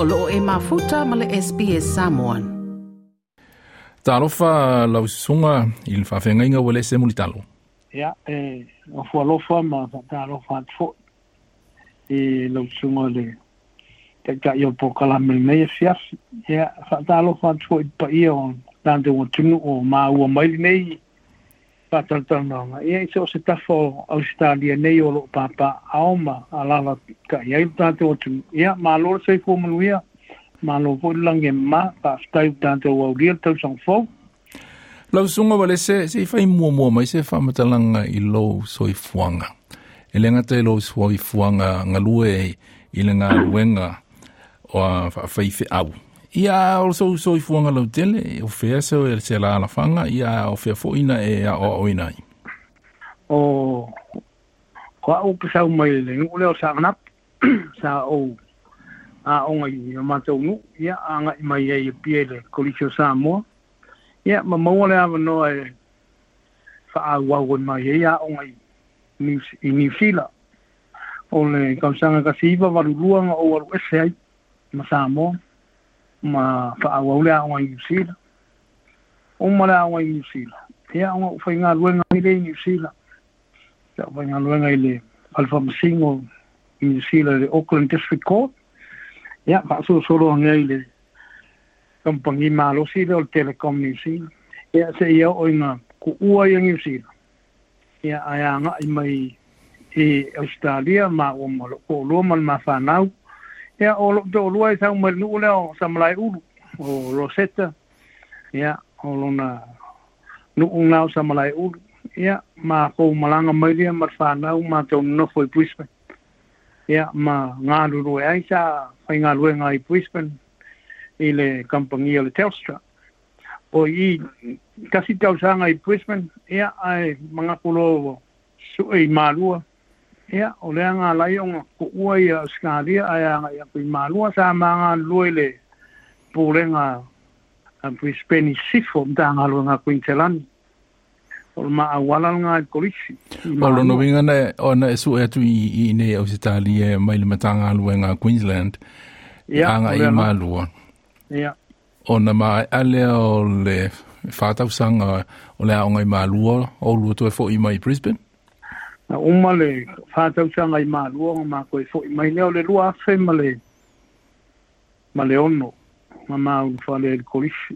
Olo e mafuta mele SBS Samoan. Taro fa lawisonga il fa fengay nga wele se mouni talo. Ya, anfo lawisonga man, fakta lawisonga ati fok. E lawisonga de, dekak yo pokala menye siyasi. E ya, fakta lawisonga ati fok iti pa iyo nan de wantinu o ma wamanye meyi. whātaratanaonga. Ia i se o se tafo Australia nei o loko pāpā aoma a lawa ka i aiu tāte o tu. Ia, mā lora sei fōmanu ia, mā lo fōi lange mā, pā whtaiu tāte o au ria tau sang fō. Lau sunga wale se, se i whai mua mua mai se whamatalanga i lou soi fuanga. E le ngata i lou soi fuanga ngalue i le ngā ruenga o a whaife au ia o so so i fuanga lau tele e o fea so e se la alafanga ia o fea fo ina e a o o inai o ko au ke sa umai le ngu leo sa anap sa o a o ngai o mata unu ia a ngai mai e i pia le kolisio sa amoa ia ma maua le ava noa e fa a wau e mai e ia o ngai i ni fila o le kausanga kasi iwa varuluanga o waru ese ai ma sa amoa ...ma fa'awa ule a O yusila a la ia fa inga luenga ile yusila alfa yusila de Auckland District Court ia fa so solo nga le... kampangi malo le o telecom yusila ia se ia o ku ua ...ya hay ia nga Australia ma o mal ma Ya o do lua i sa umer nu leo sa malai uru o Rosetta. Ya o lo na nu un lao sa malai uru. Ya ma ko malanga mai dia mar fa na u ma te un no foi puispe. Ya ma nga lu lu ai sa fai nga lu nga i puispe e i le kampanga le Telstra. O i kasi tau sa nga i puispe ya ai manga kulo su i malua. ia o le anga lai o ko ua ia skaria ai anga ia kui malua sa manga luele purenga a Brisbane sifo mtanga luenga Queensland o le maauala laga e polisi o lona uiga na ona e suʻe atu i nei ausitalia e mai le matagaluega queensland agaʻi yeah, malua yeah. ona maaeʻa lea o le fatausaga o le aʻoga i malua oulu atoe foʻi mai brisbane na uma le fata usa ngai ma luo ma ko fo mai le le luo fe ma le ma ono ma ma u fa le kolish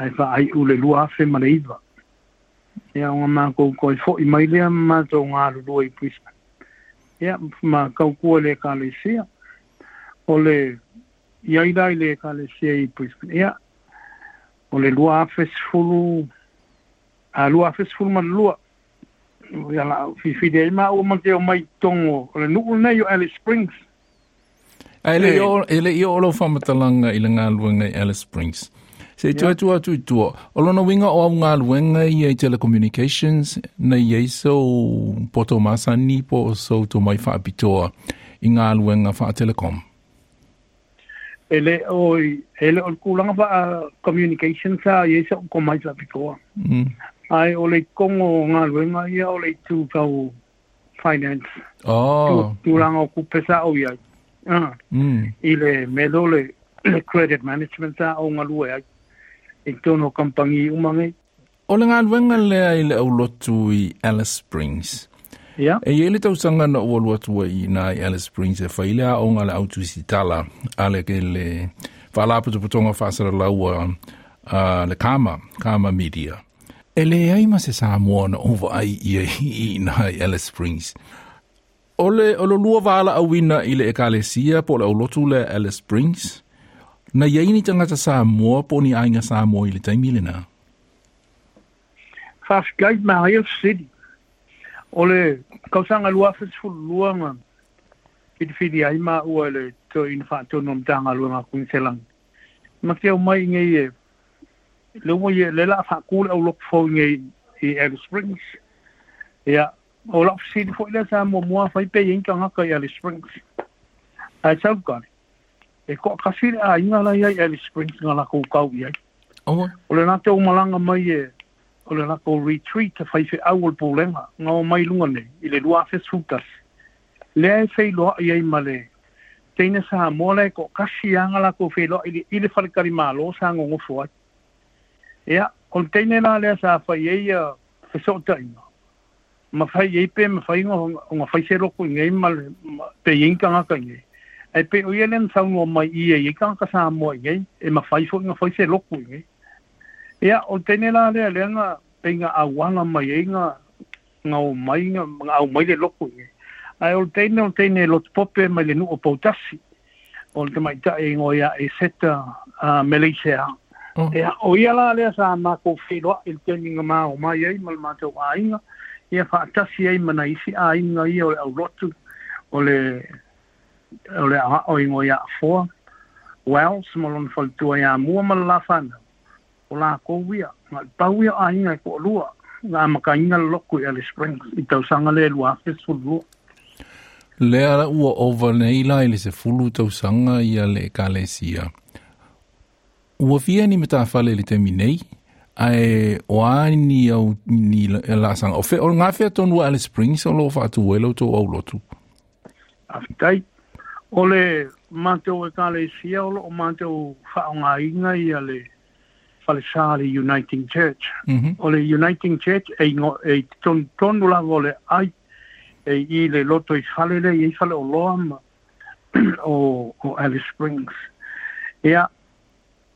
ai fa ai u le luo fe ma le iva ya uma ma ko ko fo mai le ma to nga lu i pris ya ma ka ko le ka le se o le ya ida le ka le se i pris ya ole le luo fe fulu a luo fe fulu ma luo ia la fifide ai ma ua o mai togo o le nuu lenei o alice springs ae leʻi o e leʻi o lou faamatalaga i le galuega i alice springs se tuatua atu itua o lona uiga o augaluega ia i telecommunications na iai sou poto masani po e e o sou tomai faapitoa i galuega faatelecom ele oi ele o kulaga fa uh, communications a iai sou komai faapitoa mm ai o le kongo ngā luenga e ia o le tūkau finance. Oh. Tūranga o kupesa au ia. Uh. Ah. Mm. I le melo le, le credit management sa o ngā lue ai. I tono kampangi umange. O le ngā luenga lea i le au lotu i Alice Springs. Yeah. E ele tau sanga na ua lua tua e i na i Alice Springs e whailea o ngā le autu si tala a le ke le whalaputu putonga whasara laua uh, le kama, kama media. Ele ai ma se Samoa na uwa ai ia i ina hai Alice Springs. Ole o lo lua wala au wina i le ekalesia po le olotu le Alice Springs. Na iai ni tangata Samoa po ni ainga Samoa i le taimi le nā. Whaskai ma Hail City. Ole kausanga lua fesfulu lua ngam. Pitipiti ai ma ua le to infa to nom tanga lua ngā kuniselang. Makia umai ngai e le mo ye le la fa ku au lok fo nge i Alice Springs ya o lok si fo le sa mo mo fa pe yin ka ka Alice Springs a sa ka e ko ka si a inga la ya Alice Springs nga la ku ka u ya o o le na te o malanga mai e o le na ko retreat fa i fe au po le nga nga mai lunga ne i le lua fe sutas le ai fe lo ia i male teina sa mo le ko kasi anga la ko fe lo i le i le fa ka ri malo Ia, container nā lea sa whai ei a uh, whesota ina. Ma whai ei pe, ma whai o ngā whaise roko inga ima pe inka ngā ka inga. Ai pe uia lea nsau ngō mai i e ika ngā sa mua inga, e ma whai fo ngā whaise roko inga. Ia, container nā lea lea ngā pe ngā awana mai e ngā ngā o mai, ngā o mai le loko inga. Ai o teine, o teine, lo pope mai le nuko pautasi. O te mai tae ngoi a e seta uh, me leise a. Ya mm. o ia la le sa ma ko filo il tening ma o ma ye mal ma to ainga. Ia fa ta si ai mana i si ainga i o rotu o le o le a o ingo ya fo. Well, small smolon fol tu ya mo ma la fan. O la ko wia, ma pa wia ainga ko lua. Na ma ka ina lo ko ya le spring i tau sanga le lua fe sul lu. Le ara over nei lai ile se fulu tau sanga ia le kalesia. Ua fia ni mta fale le temi nei, ai ni au ni e sanga O fe, o nga fea tonu Alice Springs o lo whātu welo to au lotu. Afitai, ole o e kāle sia o lo o mātou nga inga ale fale Falesari Uniting Church. Mhm. Ole O le Uniting Church e, ingo, e ton, tonu la vole ai e i le loto i falele, le i fale o loa ma o, o Alice Springs. Ea,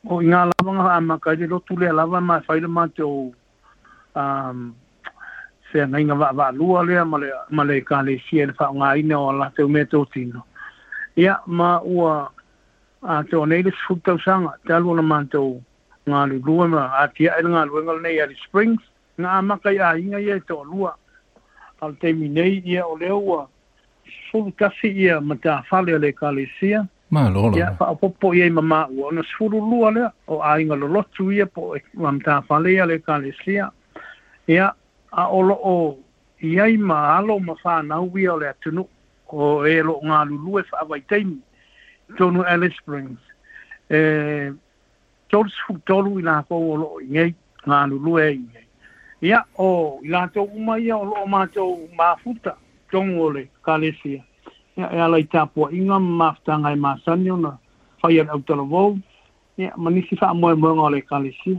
o inga lava nga ama ka lo tule lava ma faile ma te o um se nga inga va va lua le ma le ka le si el fa nga i no la te me te tino ia ma ua a te onei le futa sanga te alu na ma te o nga le lua ma a tia e nga lua nga nei a le springs nga ama ka i a inga i te o lua al te minei ia o le ua Fulkasi ia mata fale le ka kalesia. E ma e lo Ya pa po ye mama wo no suru lu o ai ngalo lo lotu ye po amta fale ya le ale Ya a o lo o ye ma alo ma fa na wi ale tunu o e lo nga lu lu e fa vai tem tonu ale springs. Eh tolu fu tolu ina po o lo ye nga lu e ye. Ya o ina to uma ye o ma to ma futa tonu ole ka le e ala i tāpua inga, maftanga i māsani na whai ar autala vau, e manisi wha amoe mwenga o le kalesi.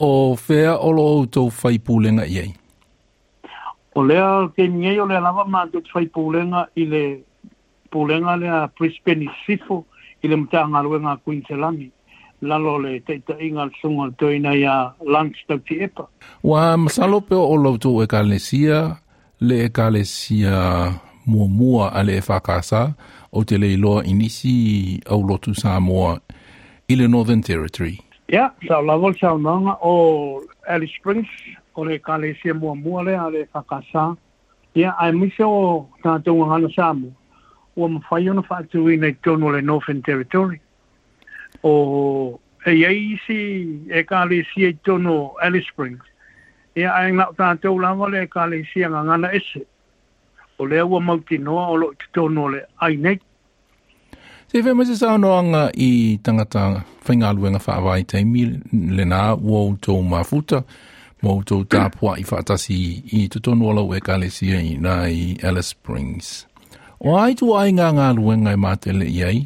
O whea olo o tō whai pūlenga i ei? O lea, te mingei o lea lava mā tō whai pūlenga i le pūlenga lea Brisbane Sifo, i le mta ngā ruenga lalo le teita inga sunga tōina i a Langstau ti epa. Wa masalo peo o lau tō e kalesia, le e kalesia muamua a le e whakasā o te leiloa inisi au lotu Samoa i le Northern Territory. Ia, yeah, o le sau nanga o Alice Springs o le kalesia muamua le a le fakasā Ia, ai misa o tātou ngana Samoa ua mafai ona whātu i nei tono le Northern Territory. O e iei isi e kalesia i tono Alice Springs. Ia, ai ngā tatou lava le kalesia ngā ngana ese. o le ua mauti noa o lo i tono le ai nei. Te whae mese sa anoanga i tangata whaingaluenga whaavai teimi le nā ua o tō mafuta, ua o tō tāpua i whaatasi i tutono ala ue ka i nā i Alice Springs. O ai tu ai nga ngā luenga i mātele i ai,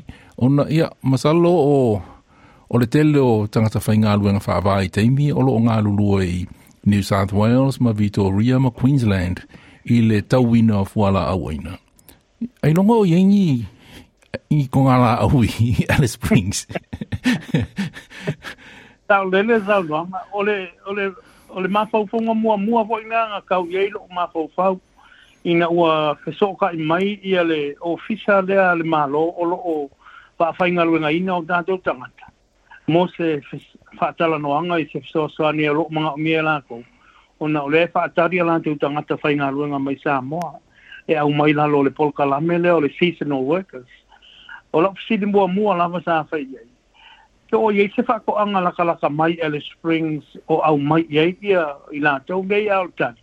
o na ia masalo o o le tele o tangata whai ngā luenga whaavai teimi o lo o ngā lulua i New South Wales, ma Victoria, ma Queensland, i le tauina o fuala awaina. Ai longa o yengi i kongala aui i Alice Springs. Tau lele zau loa, ole, ole, ole mafaufonga mua mua voina nga kau yeilo o mafaufau ina ua fesoka i mai i ale ofisa lea le malo o lo o whaafainga luenga ina o tātou tangata. Mo fatala noanga i se fesoa soa ni a lo mga o mie ona o le faatari e ala te tagata faigaluega mai samoa e au mai lalo le polokalame lea o le seasonal workers o la ofisili muamua lava sa fai ai pe o iai se faakoʻaga lakalaka mai e le springs o au mai iai ia i latou lei ao e le tali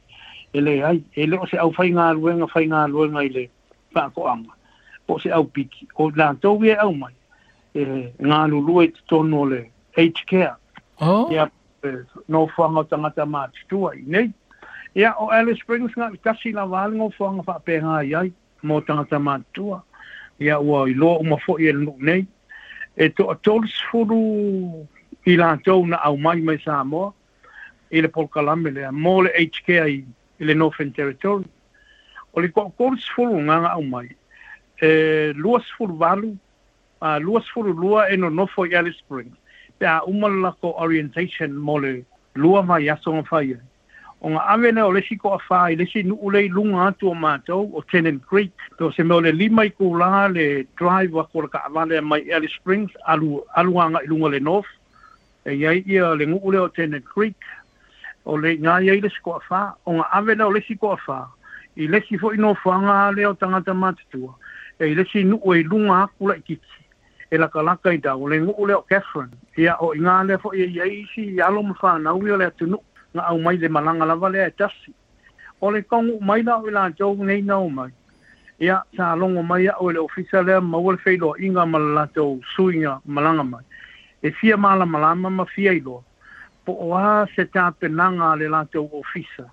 e leai e lē o se au faigaluega faigaluega i le faakoʻaga po se au piki o latou ia au mai e galulua i totonu o le age care oh. ia no whanga tangata mātutua i nei. Ia o Alice Springs ngā kasi la wale ngō whanga whapenga i ai mō tangata mātua. Ia ua i loa uma fo i e nei. E to a tōlis furu i lātou na au mai mai Samoa. I le polkalame lea mō le HK i le Northern Territory. O le kō kōlis furu ngā ngā au mai. E, luas furu walu, uh, luas furu lua e no nofo i Alice Springs. pe a umala orientation mole lua mai aso nga whaia. O ngā awena o lesi ko a whā i lesi nu ulei lunga atu o mātou o Tennant Creek. Tō se meo le lima i kūlā le drive wa kōra ka mai Alice Springs alu, aluanga i lunga le north. E iai ia le ngukule o Tennant Creek o le ngā iai lesi ko a whā. O ngā awena o lesi ko a whā. I lesi fo ino whanga le o tangata mātatua. E i lesi nu ulei lunga kula i kiki. e la kalaka i da, o le ngu leo Catherine, i a o inga le fo i e iaisi, i alo mwha na ui o le atunu, nga au mai le malanga lava le e tasi. O le kongu mai la o i la jau ngei na o mai, i a sa alongo mai a o le ofisa le ma ule feilo inga ma la jau sui nga malanga mai. E fia maala malama ma fia ilo, po o a se tape nanga le la jau ofisa,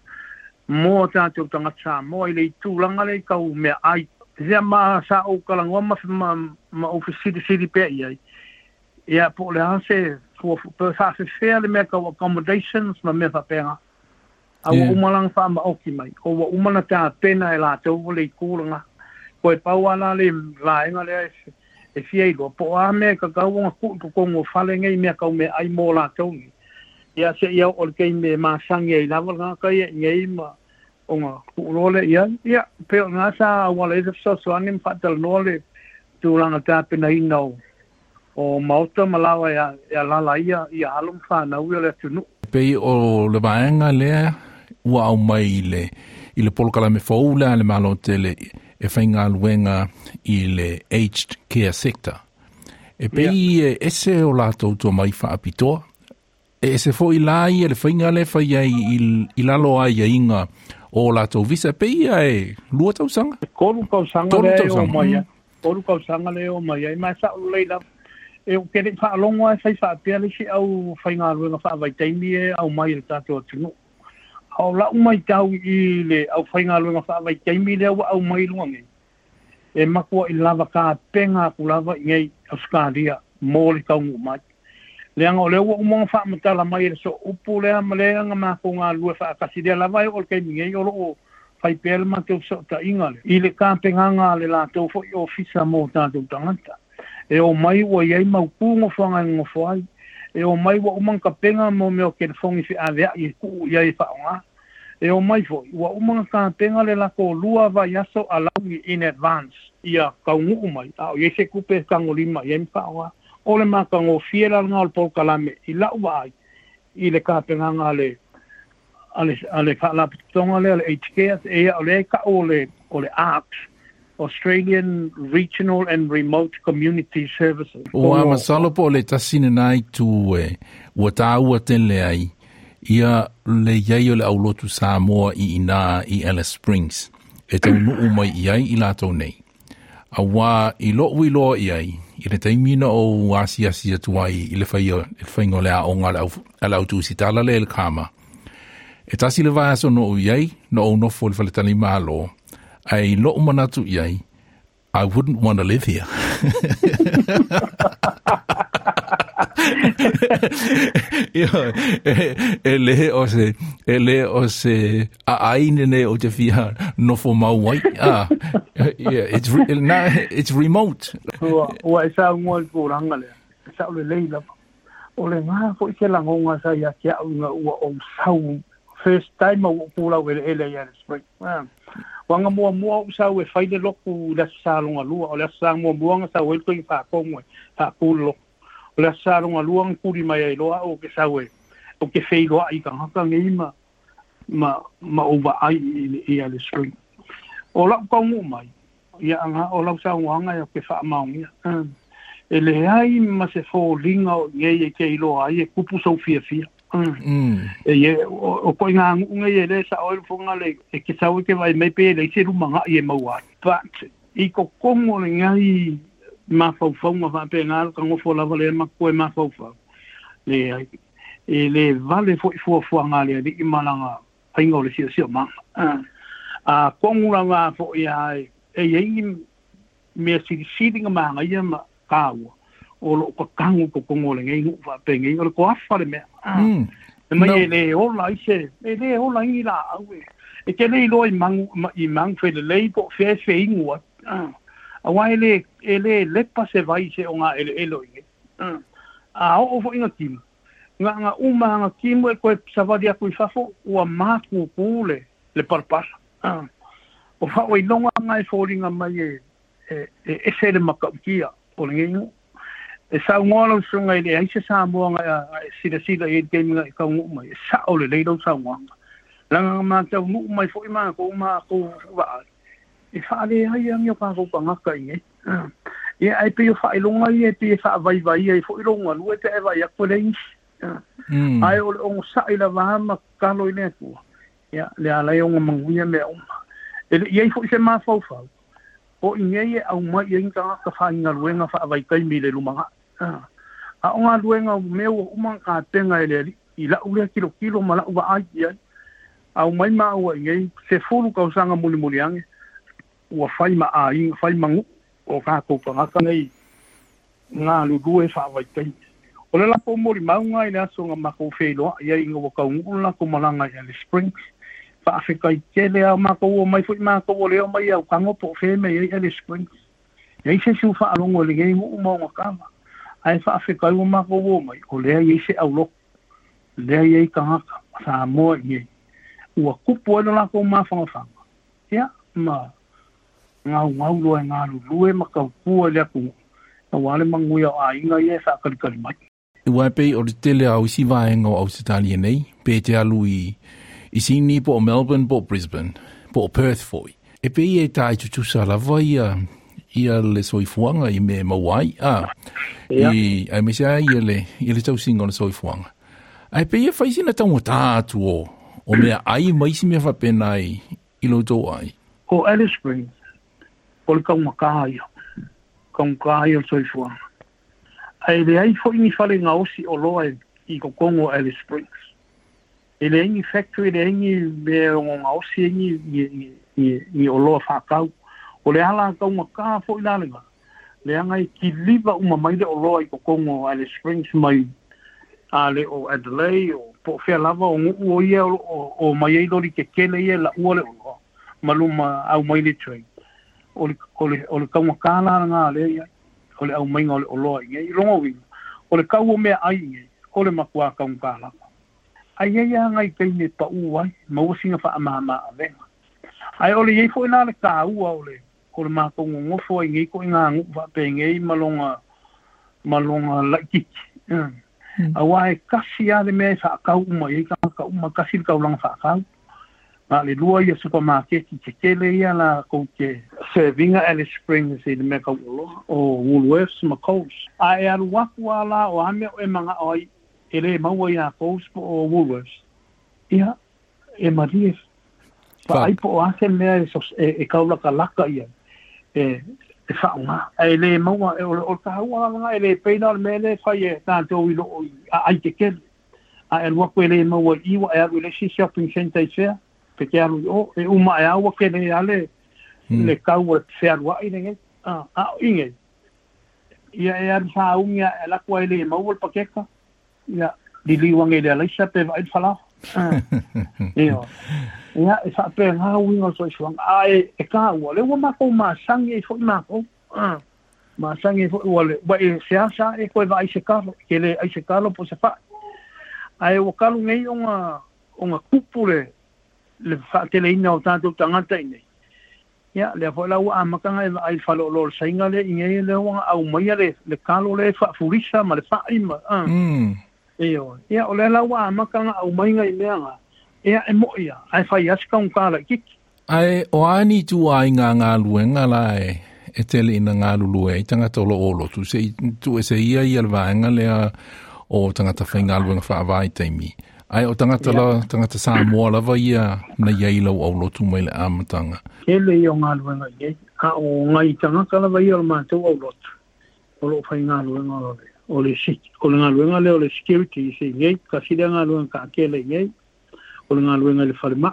mō tātou tangata, mō i le i tūlanga le i kau mea aiki, se ma sa o kala ma ma ma o fisi di fisi pe ya ya po le han se fo pe sa se fe le me ka accommodations ma me fa pe a o umalang fa ma o mai o wa umana ta pena e la te e e o le kula nga ko e pa wa le la e nga le e fi ai po a me ka ka o ngwa ku ko ko ngwa fa le nga me ai mo la te o ya se ya o le ke me ma sang e la nga kai ye nga i ma onga kuulole ia ya pe na sa wala is of so so anim patal nole tu langa tap na ino o mauta malawa ya ia lala ia ia alum fa na wi le tu pe o le vaenga le wa o mai le ile pol kala me foula le malo tele e fainga luenga le aged care sector e pe e ese o la to to mai fa apitoa e se foi lai e fainga le fa ia il ilalo ai inga o la tau visa peia ia e lua tau sanga? E kolu kau sanga le o mai ia. Mm. Eh. Kolu kau sanga le o mai ia. Eh. Mai sa ulei la. E o kere wha alongo ai fai wha apia le si au fai ngā ruenga wha avai teimi e eh. au mai le tato a tino. Au la umai tau i le au fai ngā ruenga wha avai teimi le au mai luangi. E makua i lava ka penga ku lava i ngei Australia mō le tau ngu leanga o le ua umoga faamatala mai e le so upu lea ma le aga makoga lue faakasi lea lava e o le kaimigai o loo fai pea le so soʻataʻiga le i le kapegaga a le latou foʻi ofisa mo tatou tagata e o mai ua iai maupū gofoagagofo ai e o mai ua uma kapega mo me o kelefogi feʻaveaʻi e kuʻu ia e faaogā e o mai foʻi ua uma kapega le lako lua vaiaso alauni in advance ia kaugu'u mai a o iai se kupe kagolima iai ma faaogā ole maka ngō fiela ngā ole polka lame i lau wai i le kāpenga ngā le ale ale fa la tonga le ale HK e ale ka ole ole arts Australian Regional and Remote Community Services. O a masalo po le tasine nai tu e ua ta ua tele ai ia le iei o le au lotu Samoa i ina i Alice Springs e te unu umai iei i lato nei. A wā i lo ui loa iei i le o asiasi atu ai i le faia i le le kama e tasi le no le ai manatu I wouldn't want to live here. 이런 LA 어세 LA 어세 아 아이네 어제피한 노포마 와이 yeah it's øh, na it's remote sa le ole nga ke la ngonga sa ke nga o sau first time spring wanga mua mua o loku sa longa lua sa mua mua sa la salonga luang kuri mai ai loa o ke sawe o ke fei loa i ka haka ngi ma ma ma o ai i ale spring o la ka ngu mai ia anga o la sa wanga ia ke fa ma ngi e le ai ma se fo linga o ye ke i loa ai e kupu so fia fia mm. e ye o ko nga ngunga ye le sa o fo nga le e ke sawe ke vai mai pe e le se rumanga ye ma wa but i ko kongo ngai mafaufau ma faapegalo kago folava lea ma koe mafaufau le e le vale foʻi fuafuaga le alii malaga aiga ah. o le siʻasiʻomaga a kogu lava foʻi ae eiai mea silisiliga magaia ma kāua o lo'o kakagu kokogo o legei gu'u faapegei o le koafa le mea ah. mm. e mai e lē ola ise e lē ola igi la'au e e kelei loa i magu i magu felelei po o feai feigu ai ah. a wai le e le le pase vai se o nga ele elo i mm. a o o fo inga kim nga nga uma nga kim e koe savadi a koe fafo o a ma kuku le le parpasa o fa o ilonga nga e fōringa mai e e e se le maka ukia o le ngengu e sa ngola o sunga ele a isa sa mua nga e sida sida e te nga e ka ngu mai e sa o le leilau sa ngua nga langa nga mātau ngu mai fo ima ko uma ko wa ari i whaare hai angi o pāko pangaka i e. Ia ai pe o whaelonga i e pe e whaavai vai e fo i ronga lua te e vai ako rei. Ai o le ongo sa'i la waha ma kalo i nea kua. Ia le alai onga manguia mea oma. E le iei fo i se maa fau O i ngei e au mai i inga ka whainga luenga whaavai kai mi le lumanga. A o ngā luenga o mea o umanga ka tenga e le i la ure kilo kilo ma la uwa ai i ai. Au mai maa ua i ngei se fulu kausanga muli muli ange ua fai ma a i fai mangu o ka ko pa ka nei nga lu du e fa vai kai o le lapo mori mau nga i aso nga ma ko fe lo ia i ngo ka ngu la ko malanga ia le springs fa afe kai ke le a ma ko o mai fui ma ko o le o mai au kango po fe me ia le springs ia i se su fa alongo le ngai ngu mo nga kama ai fa afe kai o ma ko o mai o le ia se au lo le ia i kangaka sa mo ia ua kupu e lo la ko ma fa ia ma ngā ngauro e ngā lulue ma ka pua lea ku na wale mangui au a inga i e whakarikari mai. I wai o te tele au isi vāe ngau au sitalia nei, pē te alu i i sini po o Melbourne, po o Brisbane, po o Perth foi. E pē i e tā i tutusa lawa i a i a le soifuanga i me mawai a i a me se a i a le i le tau singa o le soifuanga. Ai pē i e whaisina tau o tātu o o mea ai maisi mea whapena i i lo ai. Ko Alice Springs, pol kau makaio kau kaio soifua ai le ai foi ni fale nga osi o loa i ko kongo Alice Springs ele ni factory le ni me nga osi ni ni ni o loa fa kau o le ala kau maka foi la lenga le anga i kiliva uma mai le o loa i ko kongo Alice Springs mai ale o Adelaide o po fe lava o o ia o mai lori ke kele ia la ua le o maluma au mai le train ole ole ole ka mo na le ya ole au mai ole lo ai ngai rongo wi ole ka wo ai ngai ole ma kwa ka mo kala ai ai ngai ke ni pa u wai ma wo singa fa ma ave ai ole ye fo na le ka u ole ole ma ko ngo fo ai ngai ko nga ngo va pe ngai ma longa ma longa la ki hmm. e a le me fa e ka u mo ye ka ka u ma kasi ka u lang fa ka Ma le lua ia supermarket te kele ia la kou te servinga Alice Springs i le meka ulo o Woolworths ma Coles. A e aru waku ala o ame o e manga oi e le maua ia Coles po o Woolworths. Ia, e marie. Pa ai po o ase mea e, sos, e, e kaulaka laka ia. E, e whaunga. E le maua e o, o tahaua langa e le peina al mele fai e tā te oi a ai te kele. A e aru waku e le maua iwa e aru le si shopping center i sea. pe ke alu o e uma e awa ke ne ale hmm. le kau o se alu ai ne a a inge ia e ar sa unga e la kwa ele mau pa ke ka ia di li wange le ala sa pe vai fala ia ia e sa pe nga winga so shuang a e e ka wa le wa ma ko ma sang e fo ma ko a ah. ma sang e fo wa le wa e, e se asa e ko vai se ka ke le ai se ka lo po se fa ai e wa kalu nei onga onga kupule le fa fatele ina o tu tanga tangata ine ya le fo la wa maka nga e ai fa lo sainga le inge le wa au mai le le kalo le fa furisa ma le fa ima a mm eo ya ole la wa maka nga au mai ngai mea nga ya e mo ia ai fa yas ka un kala kik ai o ani tu ai nga nga luenga la e e tele ina nga lulu e tanga tolo olo tu se tu e se ia ia le va o tanga ta fa nga fa vai taimi Ai, o tangata la, tangata sā mua lawa ia na iei lau au lotu mai le āmatanga. E le o ngā luenga iei, a o ngai tangata lawa ia o mātou au lotu. O lo whai ngā luenga lawe. O le, o le ngā luenga le, o le security i se iei, ka sire ngā luenga ka akele iei. O le ngā luenga le wharema.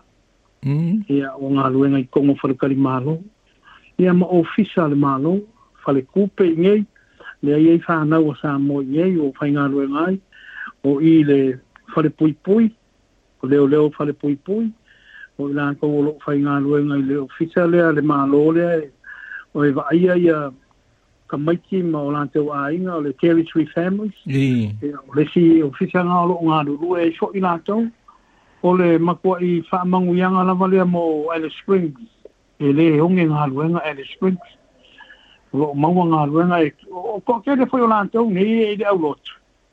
Mm. Ia o ngā luenga i kongo wharekari mālo. Ia ma ofisa le mālo, whale kūpe iei. Le iei whānau o sā mō iei, o whai ngā luenga ai. O i le fale pui pui, o leo leo fale pui pui, o la ko o lo fai ngā luenga i leo fisa lea, le mālo lea, o e vaia ia ka maiti ma o lan te wā inga, o le territory families, e, o le si o fisa ngā o lo ngā lulu e so i lātou, o le makua i whaamangu ianga lawa lea mo Alice Springs, e le honge ngā luenga Alice Springs, lo maua ngā luenga e, o ko kere fai o lātou, nei e de au lotu.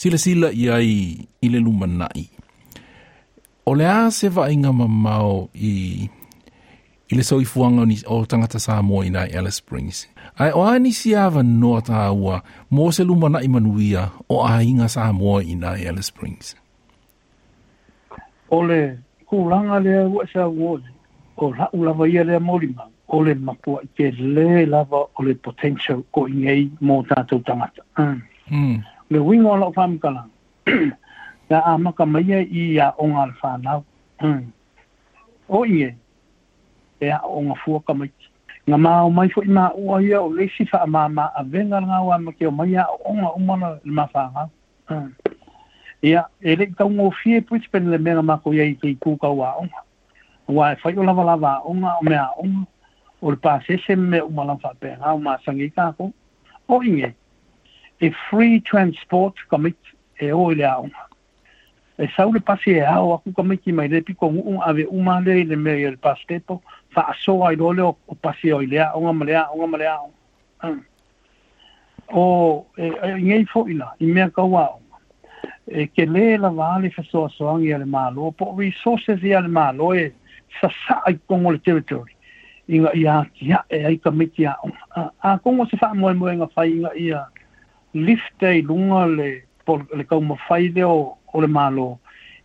sila sila i ai i le lumanai. O le ā se vaaiga mamao i i le soifuanga ni o tangata Samoa i Alice Springs. Ai o ani si awa noa tā se lumana'i manuia o a inga Samoa i Alice Springs. O le kulaga lea ua sa wole, o la lava ia lea morima, o le mapua kelē ke le lava o le potential ko i mo mō tangata. Mm. le winga o lau whamikala. Nga a maka maia i ya o ngā whanau. O inge, e a o ngā fuaka maiki. Nga mā o mai fo i mā ia o leisi wha a mā a venga ngā ua ma o mai a o ngā umana le mā whanga. Ia, e le i tau ngō fie Brisbane le mea mā koe i kei kūka ua o ngā. Ua e whai o lava o ngā o mea a o ngā. O le pāsese me umalam whapea ngā o mā sangi kāko. O inge, e free transport kamit e o le au. E saule le pasi e au aku kamit mai le piko ngu ave umale le me e le fa aso ai dole o, o pasi o le au ngam le au ngam le au. Hmm. O e, e, e ngei fo ina i mea kau au. E ke le la vale fa soa soangi ale malo po resources i ale malo e sa sa ai kongo le territory. Inga ia, ia, e aika miti a, a, a kongo se fa moe moe nga fai inga ia. Ia, lifte i lunga le, le kau mawhai leo o le malo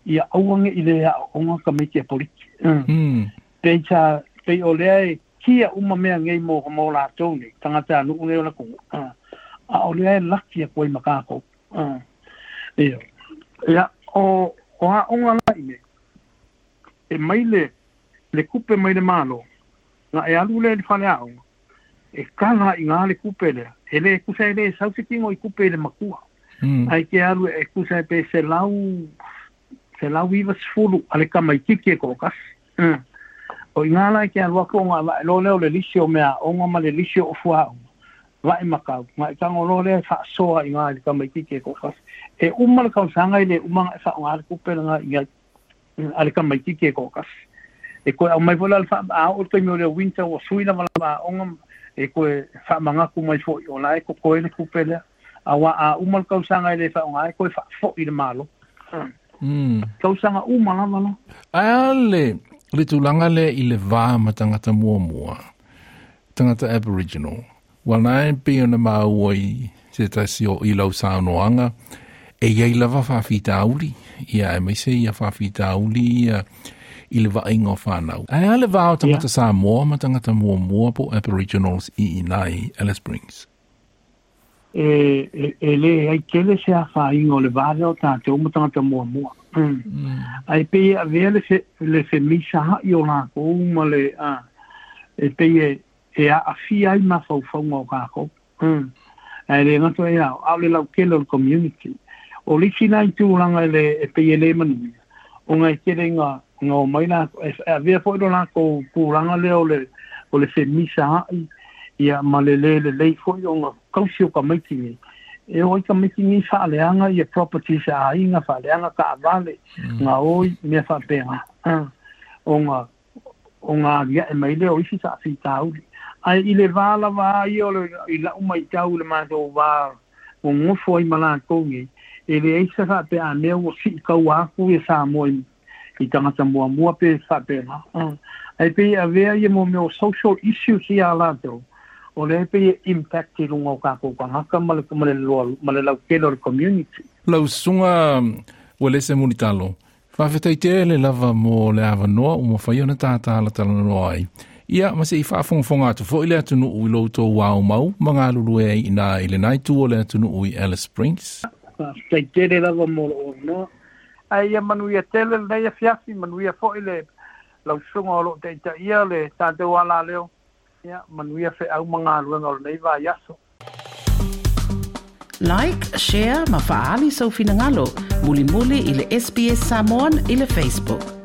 i a auange i le a onga ka meiti a poliki. Mm. Hmm. Pei cha, pei o lea e kia uma mea ngei mō ka mōla ni, tangata anu unei o la kongu. Mm. A o lea e laki a koe makākou. Eo. Mm. Ea, o, o a onga lai me, e maile, le kupe maile malo, na e alu lea ni whane a e kanga i ngā le kupele, ele e kusai le sausitingo i kupele makua. Mm. Ai ke alu e kusai pe se lau, se lau iwa sifuru, ale kama i kiki e kokas. Mm. O i ngā lai ke alu ako ngā vae lo leo le lisio mea, o ngā ma le lisio o fua au. Vae makau, ngā i kango lo leo fa soa i ngā le kama i kiki e kokas. E umala kausanga i le umanga e fa ngā le kupele ngā i ngā hmm, ale kama i kiki e kokas. E koe au mai vola alfa, a o te mi o leo winter o suina wala ma onga e koe whamanga manga kumai fo i ona e ko koe ne kupelea. A wa a umal kausanga e le whaonga e koe fo i le malo. Mm. Kausanga umal amana. A ale, le tulanga le i le vā ma tangata mua mua, tangata aboriginal, wa nae pe o na maua i se tasi o i lau sa anga e iei lava whawhi tauri, ia e mai se ia whawhi tauri, ia... i le vainga o a Ai va vāo tangata yeah. Samoa ma tangata po Aboriginals i inai Alice Springs. E, e, e le ai kele se a whainga o le vāle o tātou ma tangata mua mua. Mm. Mm. Ai pei a vele se, le se misa ha i o nā kou ma le a e pei e, e a awhi ai ma whauwhaunga o kākou. Mm. Ai le ngato e au, au le lau kele o le community. O lisi nai tūranga le e pei e le manu. O ngai kere ngā no mai na a ve po no la ko kuranga le ole ole se misa ai ia malele le le fo yo nga kausio ka mai tini e oi ka mai tini fa le anga ia property sa ai nga fa le anga ka vale nga oi me fa pe nga o nga o nga ia e mai le oi si sa si tau ai i le vala va i ole i la umai tau le ma do va o ngofo i mala ko ngi e le isa fa pe a me o si ka wa e sa mo i i tangata mua mua pe whapena. Uh, e pe a vea i mo meo social issue i a lato, o le pe i impact i runga o kākou ka haka male lau kelo le community. Lau sunga wale se munitalo, whawhetai te le lava mo le awa noa o mo whaiona tātā la tala noa ai. Ia, ma se i whaafong whonga atu fo i le atunu ui lo tō mau, ma ngā lulu i nā i le nai tū o le atunu ui Alice Springs. Whawhetai te le lava mo le awa noa, ai ia manu ia tele nei ia fiafi manu ia foi le lau sunga o loo teita ia le tante wala leo ia manu ia fe au manga luenga o nei vai aso Like, share, mafaali sa so ufinangalo. Muli-muli ili SBS Samoan ili Facebook.